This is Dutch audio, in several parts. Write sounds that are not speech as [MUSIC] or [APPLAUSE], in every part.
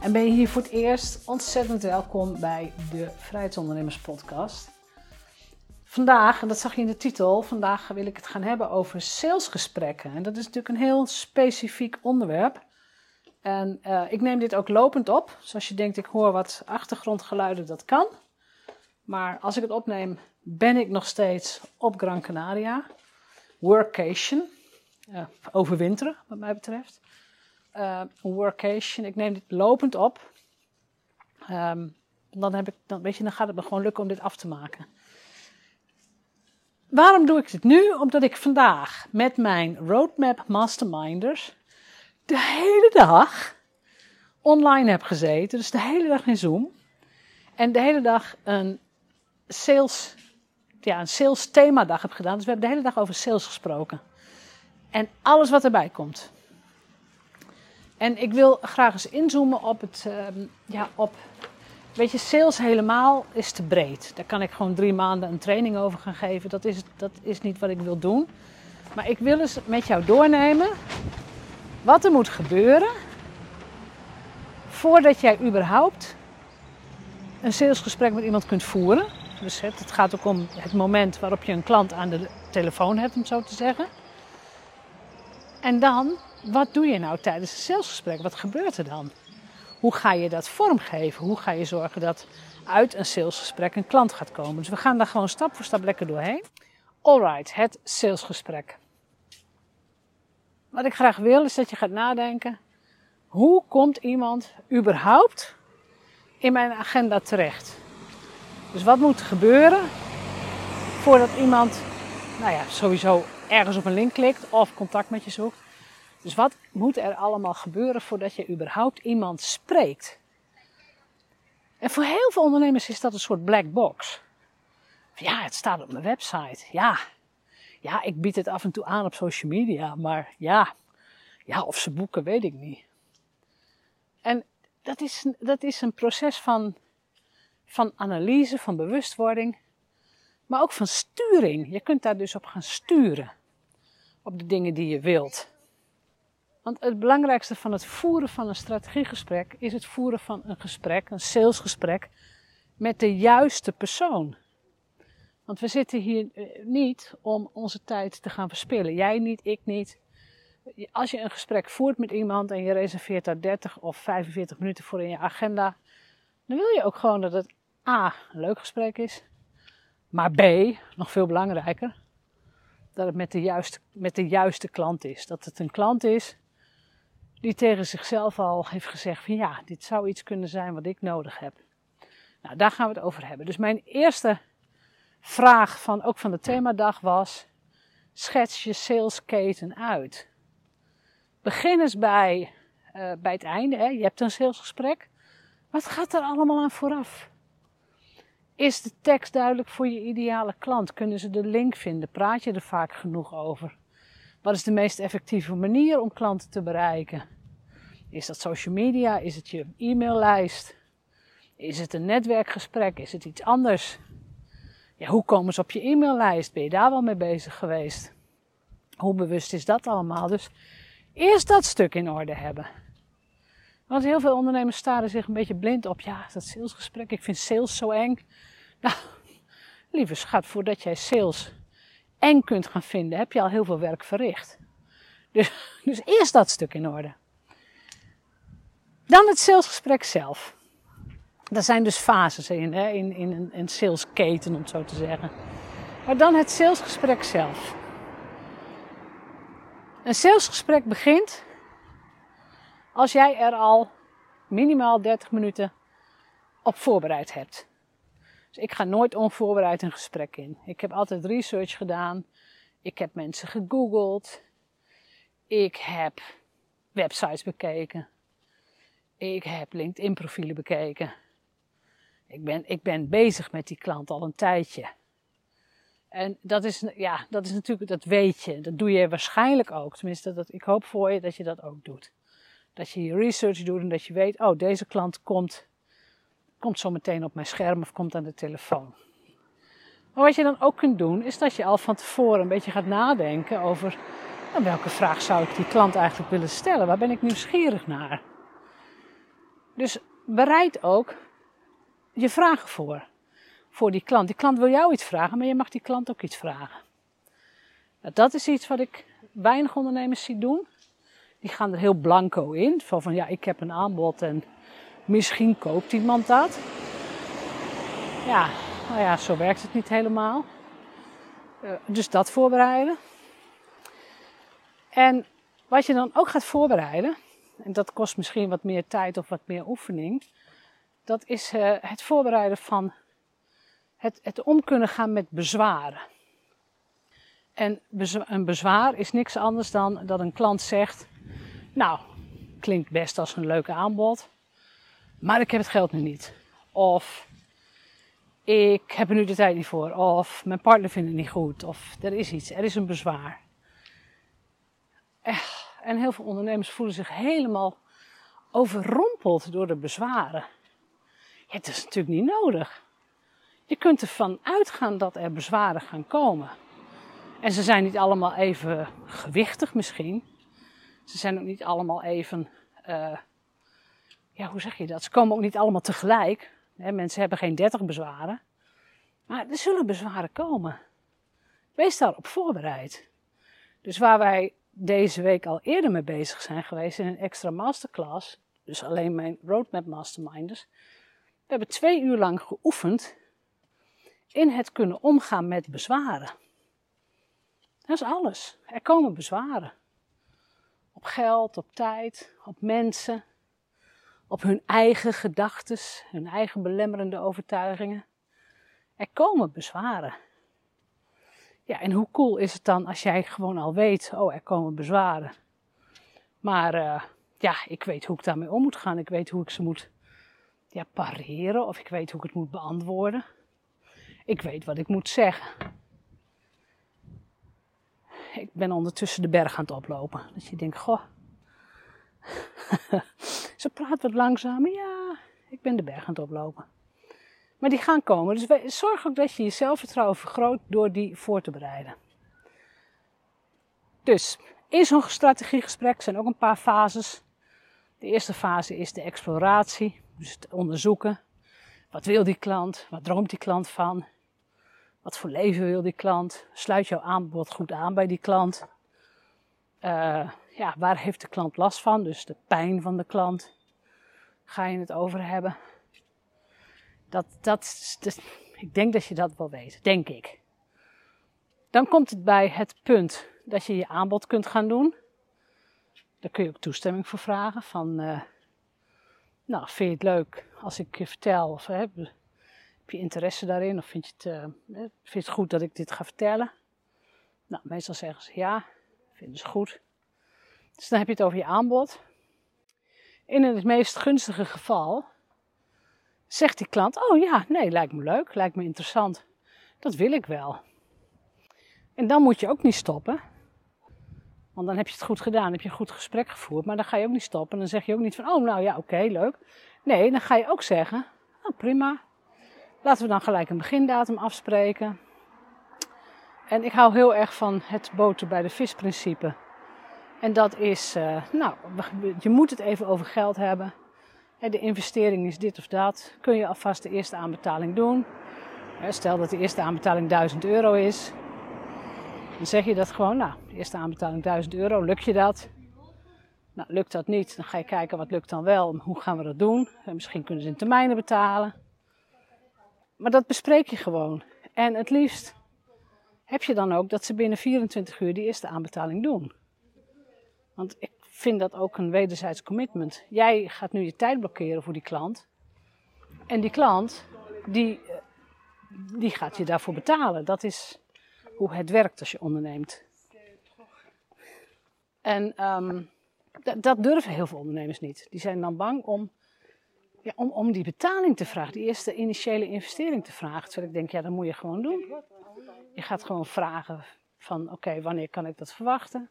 En ben je hier voor het eerst ontzettend welkom bij de Vrijheidsondernemers Podcast. Vandaag, en dat zag je in de titel, vandaag wil ik het gaan hebben over salesgesprekken. En dat is natuurlijk een heel specifiek onderwerp. En uh, ik neem dit ook lopend op. Zoals je denkt, ik hoor wat achtergrondgeluiden, dat kan. Maar als ik het opneem, ben ik nog steeds op Gran Canaria. Workation. Uh, overwinteren, wat mij betreft een workation. Ik neem dit lopend op. Um, dan, heb ik, dan, weet je, dan gaat het me gewoon lukken om dit af te maken. Waarom doe ik dit nu? Omdat ik vandaag met mijn Roadmap Masterminders de hele dag online heb gezeten. Dus de hele dag in Zoom. En de hele dag een sales, ja, een sales themadag heb gedaan. Dus we hebben de hele dag over sales gesproken. En alles wat erbij komt. En ik wil graag eens inzoomen op het, uh, ja, op, weet je, sales helemaal is te breed. Daar kan ik gewoon drie maanden een training over gaan geven. Dat is, dat is niet wat ik wil doen. Maar ik wil eens met jou doornemen wat er moet gebeuren voordat jij überhaupt een salesgesprek met iemand kunt voeren. Dus het, het gaat ook om het moment waarop je een klant aan de telefoon hebt, om zo te zeggen. En dan wat doe je nou tijdens een salesgesprek? Wat gebeurt er dan? Hoe ga je dat vormgeven? Hoe ga je zorgen dat uit een salesgesprek een klant gaat komen? Dus we gaan daar gewoon stap voor stap lekker doorheen. Alright, het salesgesprek. Wat ik graag wil is dat je gaat nadenken: hoe komt iemand überhaupt in mijn agenda terecht? Dus wat moet er gebeuren voordat iemand, nou ja, sowieso ergens op een link klikt of contact met je zoekt? Dus wat moet er allemaal gebeuren voordat je überhaupt iemand spreekt? En voor heel veel ondernemers is dat een soort black box. Ja, het staat op mijn website. Ja, ja, ik bied het af en toe aan op social media, maar ja, ja of ze boeken, weet ik niet. En dat is, dat is een proces van, van analyse, van bewustwording, maar ook van sturing. Je kunt daar dus op gaan sturen, op de dingen die je wilt. Want het belangrijkste van het voeren van een strategiegesprek is het voeren van een gesprek, een salesgesprek, met de juiste persoon. Want we zitten hier eh, niet om onze tijd te gaan verspillen. Jij niet, ik niet. Als je een gesprek voert met iemand en je reserveert daar 30 of 45 minuten voor in je agenda, dan wil je ook gewoon dat het A, een leuk gesprek is, maar B, nog veel belangrijker, dat het met de juiste, met de juiste klant is. Dat het een klant is die tegen zichzelf al heeft gezegd van ja, dit zou iets kunnen zijn wat ik nodig heb. Nou, daar gaan we het over hebben. Dus mijn eerste vraag van, ook van de themadag was, schets je salesketen uit. Begin eens bij, uh, bij het einde, hè. je hebt een salesgesprek. Wat gaat er allemaal aan vooraf? Is de tekst duidelijk voor je ideale klant? Kunnen ze de link vinden? Praat je er vaak genoeg over? Wat is de meest effectieve manier om klanten te bereiken? Is dat social media? Is het je e-maillijst? Is het een netwerkgesprek? Is het iets anders? Ja, hoe komen ze op je e-maillijst? Ben je daar wel mee bezig geweest? Hoe bewust is dat allemaal? Dus eerst dat stuk in orde hebben. Want heel veel ondernemers staren zich een beetje blind op. Ja, dat salesgesprek, ik vind sales zo eng. Nou, lieve schat, voordat jij sales eng kunt gaan vinden, heb je al heel veel werk verricht. Dus, dus eerst dat stuk in orde. Dan het salesgesprek zelf. Daar zijn dus fases in, hè, in, in een, een salesketen om het zo te zeggen. Maar dan het salesgesprek zelf. Een salesgesprek begint als jij er al minimaal 30 minuten op voorbereid hebt. Dus ik ga nooit onvoorbereid een gesprek in. Ik heb altijd research gedaan. Ik heb mensen gegoogeld. Ik heb websites bekeken. Ik heb LinkedIn-profielen bekeken. Ik ben, ik ben bezig met die klant al een tijdje. En dat is, ja, dat is natuurlijk, dat weet je. Dat doe je waarschijnlijk ook. Tenminste, dat, ik hoop voor je dat je dat ook doet. Dat je research doet en dat je weet, oh, deze klant komt, komt zo meteen op mijn scherm of komt aan de telefoon. Maar wat je dan ook kunt doen, is dat je al van tevoren een beetje gaat nadenken over nou, welke vraag zou ik die klant eigenlijk willen stellen? Waar ben ik nieuwsgierig naar? Dus bereid ook je vragen voor. Voor die klant. Die klant wil jou iets vragen, maar je mag die klant ook iets vragen. Nou, dat is iets wat ik weinig ondernemers zie doen. Die gaan er heel blanco in. Van, van ja, ik heb een aanbod en misschien koopt iemand dat. Ja, nou ja, zo werkt het niet helemaal. Uh, dus dat voorbereiden. En wat je dan ook gaat voorbereiden, en dat kost misschien wat meer tijd of wat meer oefening, dat is uh, het voorbereiden van het, het om kunnen gaan met bezwaren. En een bezwaar is niks anders dan dat een klant zegt: Nou, klinkt best als een leuke aanbod, maar ik heb het geld nu niet. Of ik heb er nu de tijd niet voor. Of mijn partner vindt het niet goed. Of er is iets, er is een bezwaar. En heel veel ondernemers voelen zich helemaal overrompeld door de bezwaren. Ja, het is natuurlijk niet nodig. Je kunt ervan uitgaan dat er bezwaren gaan komen. En ze zijn niet allemaal even gewichtig misschien. Ze zijn ook niet allemaal even, uh, ja hoe zeg je dat? Ze komen ook niet allemaal tegelijk. mensen hebben geen 30 bezwaren. Maar er zullen bezwaren komen. Wees daarop voorbereid. Dus waar wij deze week al eerder mee bezig zijn geweest in een extra masterclass, dus alleen mijn roadmap masterminders, we hebben twee uur lang geoefend in het kunnen omgaan met bezwaren. Dat is alles. Er komen bezwaren. Op geld, op tijd, op mensen, op hun eigen gedachten, hun eigen belemmerende overtuigingen. Er komen bezwaren. Ja, en hoe cool is het dan als jij gewoon al weet, oh, er komen bezwaren. Maar uh, ja, ik weet hoe ik daarmee om moet gaan. Ik weet hoe ik ze moet ja, pareren of ik weet hoe ik het moet beantwoorden. Ik weet wat ik moet zeggen. [LAUGHS] Ik ben ondertussen de berg aan het oplopen. Dat je denkt, goh, [LAUGHS] ze praat wat langzamer. Ja, ik ben de berg aan het oplopen. Maar die gaan komen. Dus zorg ook dat je je zelfvertrouwen vergroot door die voor te bereiden. Dus in zo'n strategiegesprek zijn ook een paar fases. De eerste fase is de exploratie, dus het onderzoeken. Wat wil die klant? Wat droomt die klant van? Wat voor leven wil die klant? Sluit jouw aanbod goed aan bij die klant? Uh, ja, waar heeft de klant last van? Dus de pijn van de klant. Ga je het over hebben? Dat, dat, ik denk dat je dat wel weet, denk ik. Dan komt het bij het punt dat je je aanbod kunt gaan doen. Daar kun je ook toestemming voor vragen. Van, uh, nou, vind je het leuk als ik je vertel? Of heb je interesse daarin? Of vind je, het, uh, vind je het goed dat ik dit ga vertellen? Nou, meestal zeggen ze ja, vinden ze goed. Dus dan heb je het over je aanbod. In het meest gunstige geval zegt die klant: Oh ja, nee, lijkt me leuk, lijkt me interessant. Dat wil ik wel. En dan moet je ook niet stoppen. Want dan heb je het goed gedaan, heb je een goed gesprek gevoerd. Maar dan ga je ook niet stoppen. Dan zeg je ook niet van: Oh, nou ja, oké, leuk. Nee, dan ga je ook zeggen: oh, prima. Laten we dan gelijk een begindatum afspreken. En ik hou heel erg van het boter bij de vis principe. En dat is, uh, nou, je moet het even over geld hebben de investering is dit of dat, kun je alvast de eerste aanbetaling doen. Stel dat de eerste aanbetaling 1000 euro is, dan zeg je dat gewoon, nou, eerste aanbetaling 1000 euro, lukt je dat? Nou, lukt dat niet, dan ga je kijken wat lukt dan wel. Hoe gaan we dat doen? En misschien kunnen ze in termijnen betalen. Maar dat bespreek je gewoon. En het liefst heb je dan ook dat ze binnen 24 uur die eerste aanbetaling doen. Want ik vind dat ook een wederzijds commitment. Jij gaat nu je tijd blokkeren voor die klant. En die klant, die, die gaat je daarvoor betalen. Dat is hoe het werkt als je onderneemt. En um, dat durven heel veel ondernemers niet. Die zijn dan bang om, om, om die betaling te vragen, die eerste initiële investering te vragen. Terwijl ik denk, ja, dat moet je gewoon doen. Je gaat gewoon vragen van, oké, wanneer kan ik dat verwachten?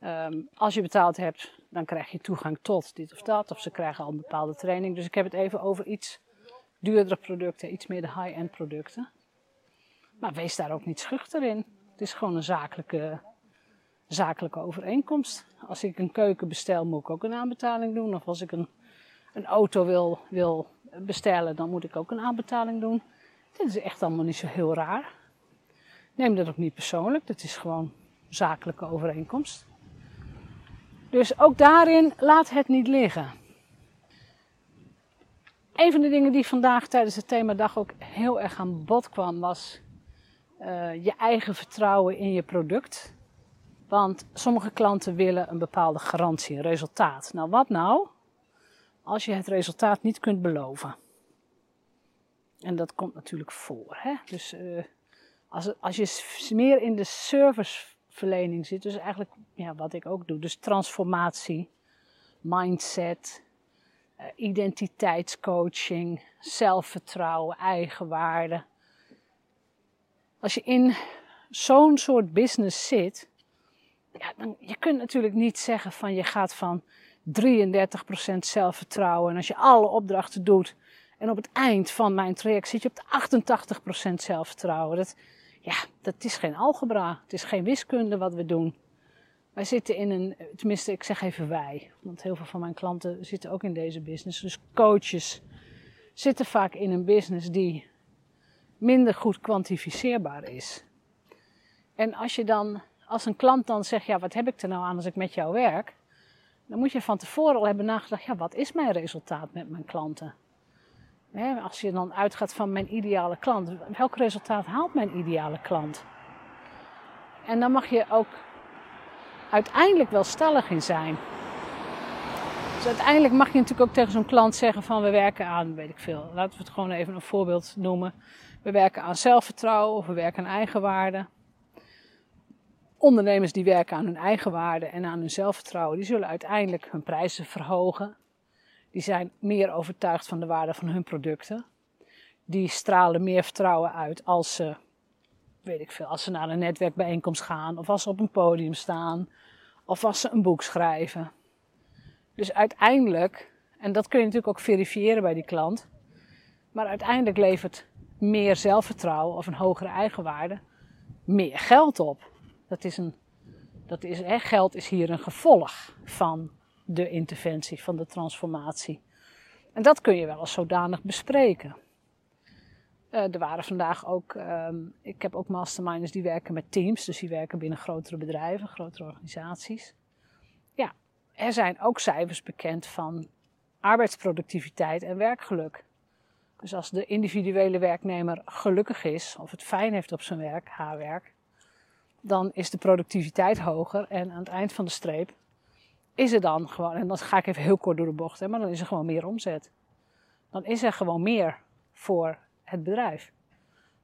Um, als je betaald hebt, dan krijg je toegang tot dit of dat. Of ze krijgen al een bepaalde training. Dus ik heb het even over iets duurdere producten, iets meer de high-end producten. Maar wees daar ook niet schuchter in. Het is gewoon een zakelijke zakelijke overeenkomst. Als ik een keuken bestel, moet ik ook een aanbetaling doen. Of als ik een, een auto wil, wil bestellen, dan moet ik ook een aanbetaling doen. Dit is echt allemaal niet zo heel raar. Neem dat ook niet persoonlijk, dat is gewoon zakelijke overeenkomst. Dus ook daarin laat het niet liggen. Een van de dingen die vandaag tijdens het themadag ook heel erg aan bod kwam, was uh, je eigen vertrouwen in je product. Want sommige klanten willen een bepaalde garantie, een resultaat. Nou, wat nou als je het resultaat niet kunt beloven? En dat komt natuurlijk voor. Hè? Dus uh, als, als je meer in de serviceverlening zit, dus eigenlijk ja, wat ik ook doe, dus transformatie, mindset, uh, identiteitscoaching, zelfvertrouwen, eigenwaarde. Als je in zo'n soort business zit, ja, dan, je kunt natuurlijk niet zeggen van je gaat van 33% zelfvertrouwen. En als je alle opdrachten doet en op het eind van mijn traject zit je op de 88% zelfvertrouwen. Dat, ja, dat is geen algebra. Het is geen wiskunde wat we doen. Wij zitten in een, tenminste ik zeg even wij, want heel veel van mijn klanten zitten ook in deze business. Dus coaches zitten vaak in een business die minder goed kwantificeerbaar is. En als je dan als een klant dan zegt, ja, wat heb ik er nou aan als ik met jou werk? Dan moet je van tevoren al hebben nagedacht, ja, wat is mijn resultaat met mijn klanten? als je dan uitgaat van mijn ideale klant, welk resultaat haalt mijn ideale klant? En dan mag je ook uiteindelijk wel stellig in zijn. Dus uiteindelijk mag je natuurlijk ook tegen zo'n klant zeggen van we werken aan, weet ik veel. Laten we het gewoon even een voorbeeld noemen. We werken aan zelfvertrouwen of we werken aan eigenwaarde ondernemers die werken aan hun eigen waarde en aan hun zelfvertrouwen, die zullen uiteindelijk hun prijzen verhogen. Die zijn meer overtuigd van de waarde van hun producten. Die stralen meer vertrouwen uit als ze, weet ik veel, als ze naar een netwerkbijeenkomst gaan, of als ze op een podium staan, of als ze een boek schrijven. Dus uiteindelijk, en dat kun je natuurlijk ook verifiëren bij die klant, maar uiteindelijk levert meer zelfvertrouwen of een hogere eigenwaarde meer geld op. Dat is een, dat is, geld is hier een gevolg van de interventie, van de transformatie. En dat kun je wel als zodanig bespreken. Uh, er waren vandaag ook, um, ik heb ook masterminders die werken met teams, dus die werken binnen grotere bedrijven, grotere organisaties. Ja, er zijn ook cijfers bekend van arbeidsproductiviteit en werkgeluk. Dus als de individuele werknemer gelukkig is, of het fijn heeft op zijn werk, haar werk, dan is de productiviteit hoger. En aan het eind van de streep is er dan gewoon, en dan ga ik even heel kort door de bocht, hè, maar dan is er gewoon meer omzet. Dan is er gewoon meer voor het bedrijf.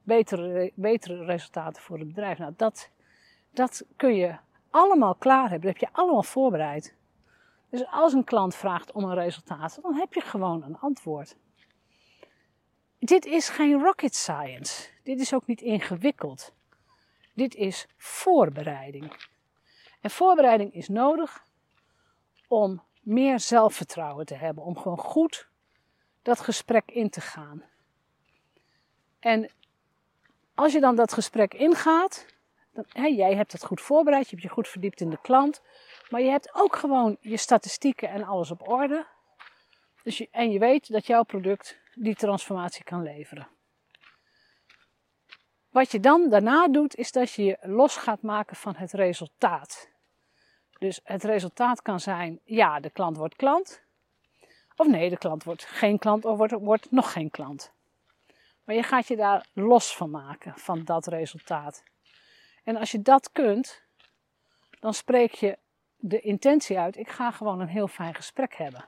Betere, betere resultaten voor het bedrijf. Nou, dat, dat kun je allemaal klaar hebben. Dat heb je allemaal voorbereid. Dus als een klant vraagt om een resultaat, dan heb je gewoon een antwoord. Dit is geen rocket science. Dit is ook niet ingewikkeld. Dit is voorbereiding. En voorbereiding is nodig om meer zelfvertrouwen te hebben, om gewoon goed dat gesprek in te gaan. En als je dan dat gesprek ingaat, dan, hè, jij hebt het goed voorbereid, je hebt je goed verdiept in de klant, maar je hebt ook gewoon je statistieken en alles op orde. Dus je, en je weet dat jouw product die transformatie kan leveren. Wat je dan daarna doet, is dat je je los gaat maken van het resultaat. Dus het resultaat kan zijn, ja, de klant wordt klant. Of nee, de klant wordt geen klant of wordt, wordt nog geen klant. Maar je gaat je daar los van maken, van dat resultaat. En als je dat kunt, dan spreek je de intentie uit. Ik ga gewoon een heel fijn gesprek hebben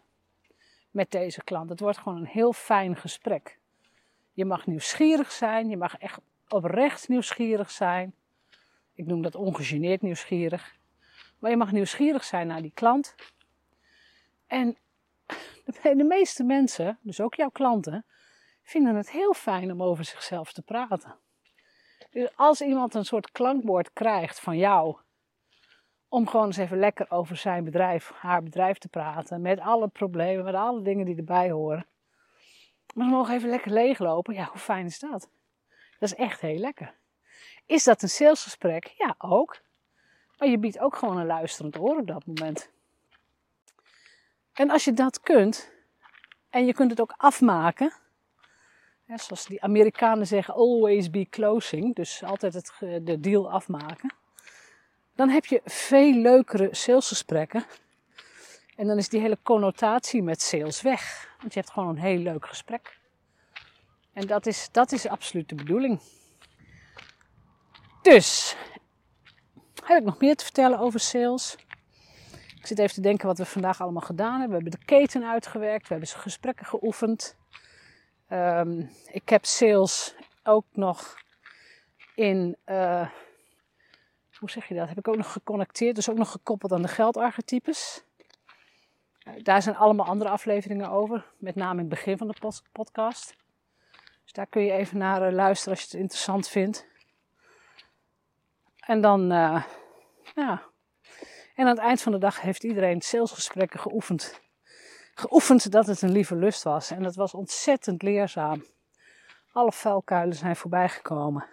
met deze klant. Het wordt gewoon een heel fijn gesprek. Je mag nieuwsgierig zijn, je mag echt oprecht nieuwsgierig zijn. Ik noem dat ongegeneerd nieuwsgierig. Maar je mag nieuwsgierig zijn naar die klant. En [LAUGHS] de meeste mensen, dus ook jouw klanten, vinden het heel fijn om over zichzelf te praten. Dus als iemand een soort klankwoord krijgt van jou, om gewoon eens even lekker over zijn bedrijf, haar bedrijf te praten, met alle problemen, met alle dingen die erbij horen. Maar ze mogen even lekker leeglopen. Ja, hoe fijn is dat? Dat is echt heel lekker. Is dat een salesgesprek? Ja, ook. Maar je biedt ook gewoon een luisterend oor op dat moment. En als je dat kunt, en je kunt het ook afmaken, zoals die Amerikanen zeggen, always be closing, dus altijd het, de deal afmaken, dan heb je veel leukere salesgesprekken. En dan is die hele connotatie met sales weg. Want je hebt gewoon een heel leuk gesprek. En dat is, dat is absoluut de bedoeling. Dus, heb ik nog meer te vertellen over sales? Ik zit even te denken wat we vandaag allemaal gedaan hebben. We hebben de keten uitgewerkt, we hebben gesprekken geoefend. Um, ik heb sales ook nog in, uh, hoe zeg je dat? Heb ik ook nog geconnecteerd, dus ook nog gekoppeld aan de geldarchetypes. Uh, daar zijn allemaal andere afleveringen over, met name in het begin van de podcast. Dus daar kun je even naar uh, luisteren als je het interessant vindt. En dan, uh, ja. En aan het eind van de dag heeft iedereen salesgesprekken geoefend. Geoefend dat het een lieve lust was. En dat was ontzettend leerzaam. Alle vuilkuilen zijn voorbijgekomen.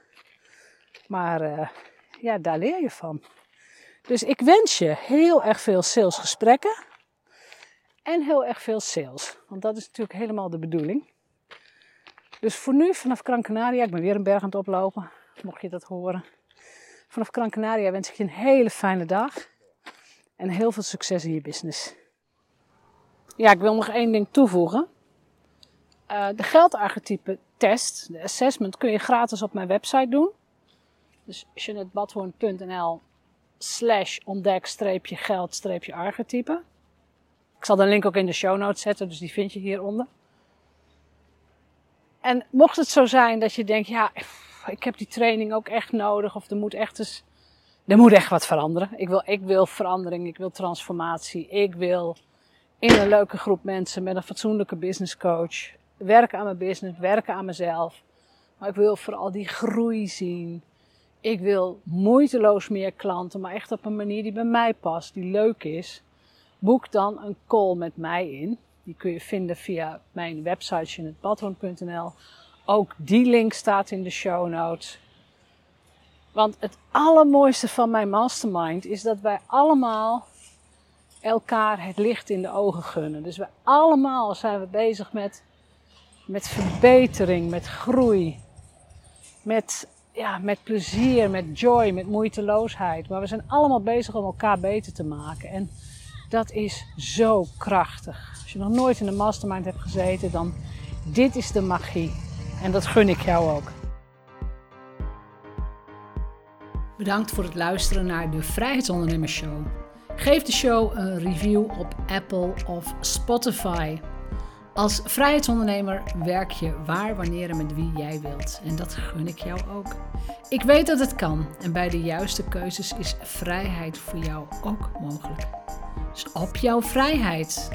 Maar uh, ja, daar leer je van. Dus ik wens je heel erg veel salesgesprekken. En heel erg veel sales. Want dat is natuurlijk helemaal de bedoeling. Dus voor nu, vanaf Gran Canaria, ik ben weer een berg aan het oplopen, mocht je dat horen. Vanaf Gran Canaria wens ik je een hele fijne dag en heel veel succes in je business. Ja, ik wil nog één ding toevoegen. Uh, de geldarchetype test, de assessment, kun je gratis op mijn website doen. Dus jeanettebadhoorn.nl slash ontdek-geld-archetype. Ik zal de link ook in de show notes zetten, dus die vind je hieronder. En mocht het zo zijn dat je denkt, ja, ik heb die training ook echt nodig, of er moet echt eens, er moet echt wat veranderen. Ik wil, ik wil verandering, ik wil transformatie, ik wil in een leuke groep mensen met een fatsoenlijke business coach werken aan mijn business, werken aan mezelf. Maar ik wil vooral die groei zien. Ik wil moeiteloos meer klanten, maar echt op een manier die bij mij past, die leuk is. Boek dan een call met mij in. Die kun je vinden via mijn website jeanettebadhoorn.nl. Ook die link staat in de show notes. Want het allermooiste van mijn mastermind is dat wij allemaal elkaar het licht in de ogen gunnen. Dus we allemaal zijn we bezig met, met verbetering, met groei, met, ja, met plezier, met joy, met moeiteloosheid. Maar we zijn allemaal bezig om elkaar beter te maken. En dat is zo krachtig. Als je nog nooit in een mastermind hebt gezeten, dan dit is de magie. En dat gun ik jou ook. Bedankt voor het luisteren naar de Vrijheidsondernemers Show. Geef de show een review op Apple of Spotify. Als vrijheidsondernemer werk je waar, wanneer en met wie jij wilt. En dat gun ik jou ook. Ik weet dat het kan en bij de juiste keuzes is vrijheid voor jou ook mogelijk. Dus op jouw vrijheid.